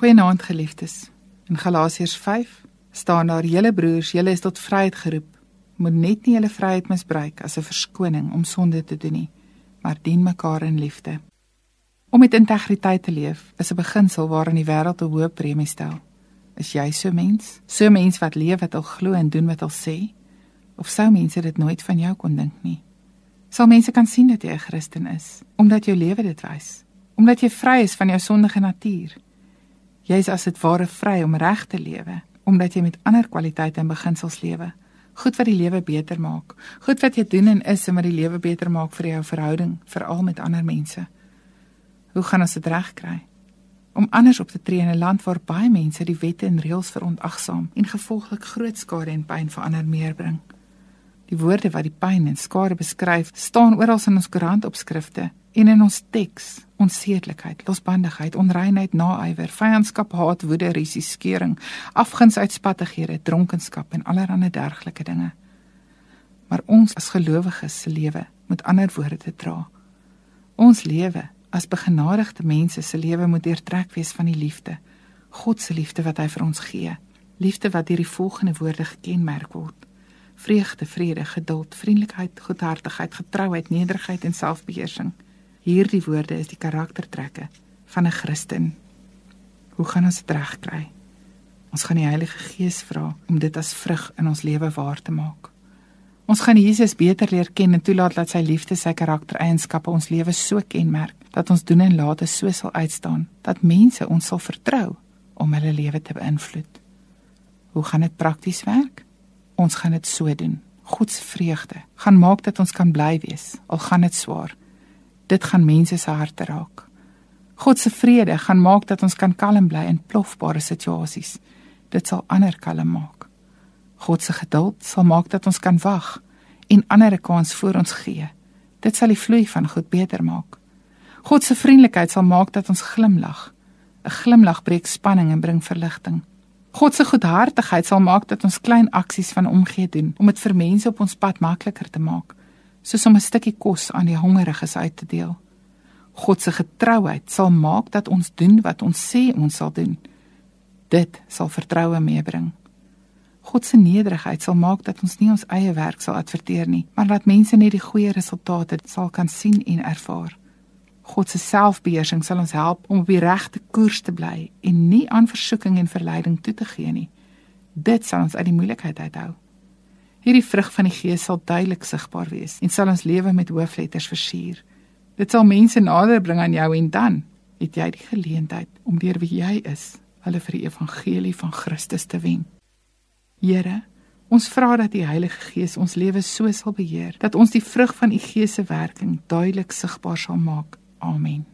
Goeienaand geliefdes. In Galasiërs 5 staan daar: "Julle broers, julle is tot vryheid geroep. Moet net nie julle vryheid misbruik as 'n verskoning om sonde te doen nie, maar dien mekaar in liefde." Om met integriteit te leef is 'n beginsel waaraan die wêreld 'n hoë premie stel. Is jy so mens? So mens wat leef wat al glo en doen wat al sê? Of sou mense dit nooit van jou kon dink nie? Sal mense kan sien dat jy 'n Christen is omdat jou lewe dit wys? Omdat jy vry is van jou sondige natuur? Jy is as dit ware vry om reg te lewe, omdat jy met ander kwaliteite en beginsels lewe. Goed wat die lewe beter maak. Goed wat jy doen en is en wat die lewe beter maak vir jou verhouding, veral met ander mense. Hoe gaan ons dit regkry? Om anders op te tree in 'n land waar baie mense die wette en reëls verontagsaam en gevolglik groot skade en pyn vir ander meebring. Die woorde wat die pyn en skade beskryf, staan oral in ons koerantopskrifte En in ons teks, onseedlikheid, losbandigheid, onreinheid, naaiwer, vyandskap, haat, woede, risie, skeuring, afguns, uitspattighede, dronkenskap en allerlei dergelike dinge. Maar ons as gelowiges se lewe moet ander woorde te dra. Ons lewe as begenadigde mense se lewe moet deurtrek wees van die liefde, God se liefde wat hy vir ons gee. Liefde wat deur die volgende woorde gekenmerk word: vreugde, vrede, geduld, vriendelikheid, goedhartigheid, getrouheid, nederigheid en selfbeheersing. Hierdie woorde is die karaktertrekke van 'n Christen. Hoe gaan ons dit regkry? Ons gaan die Heilige Gees vra om dit as vrug in ons lewe waar te maak. Ons gaan Jesus beter leer ken en toelaat dat sy liefde sy karaktereienskappe ons lewe so kenmerk dat ons doen en late so sal uitstaan dat mense ons sal vertrou om hulle lewe te beïnvloed. Hoe gaan dit prakties werk? Ons gaan dit so doen. God se vreugde gaan maak dat ons kan bly wees al gaan dit swaar dit gaan mense se harte raak. God se vrede gaan maak dat ons kan kalm bly in plofbare situasies. Dit sal ander kalm maak. God se geduld sal maak dat ons kan wag en ander 'n kans voor ons gee. Dit sal die vloei van goed beter maak. God se vriendelikheid sal maak dat ons glimlag. 'n Glimlag breek spanning en bring verligting. God se goedhartigheid sal maak dat ons klein aksies van omgee doen om dit vir mense op ons pad makliker te maak soos om 'n stukkie kos aan die hongeriges uit te deel. God se getrouheid sal maak dat ons doen wat ons sê ons sal doen. Dit sal vertroue meebring. God se nederigheid sal maak dat ons nie ons eie werk sal adverteer nie, maar dat mense net die goeie resultate sal kan sien en ervaar. God se selfbeheersing sal ons help om op die regte koers te bly en nie aan versoeking en verleiding toe te gee nie. Dit sal ons uit die moeilikheid uithou. Hierdie vrug van die Gees sal duidelik sigbaar wees en sal ons lewe met hoofletters versier. Dit sal mense nader bring aan jou en dan het jy die geleentheid om deur wie jy is, hulle vir die evangelie van Christus te wen. Here, ons vra dat die Heilige Gees ons lewe so sal beheer dat ons die vrug van u Gees se werking duidelik sigbaar sal maak. Amen.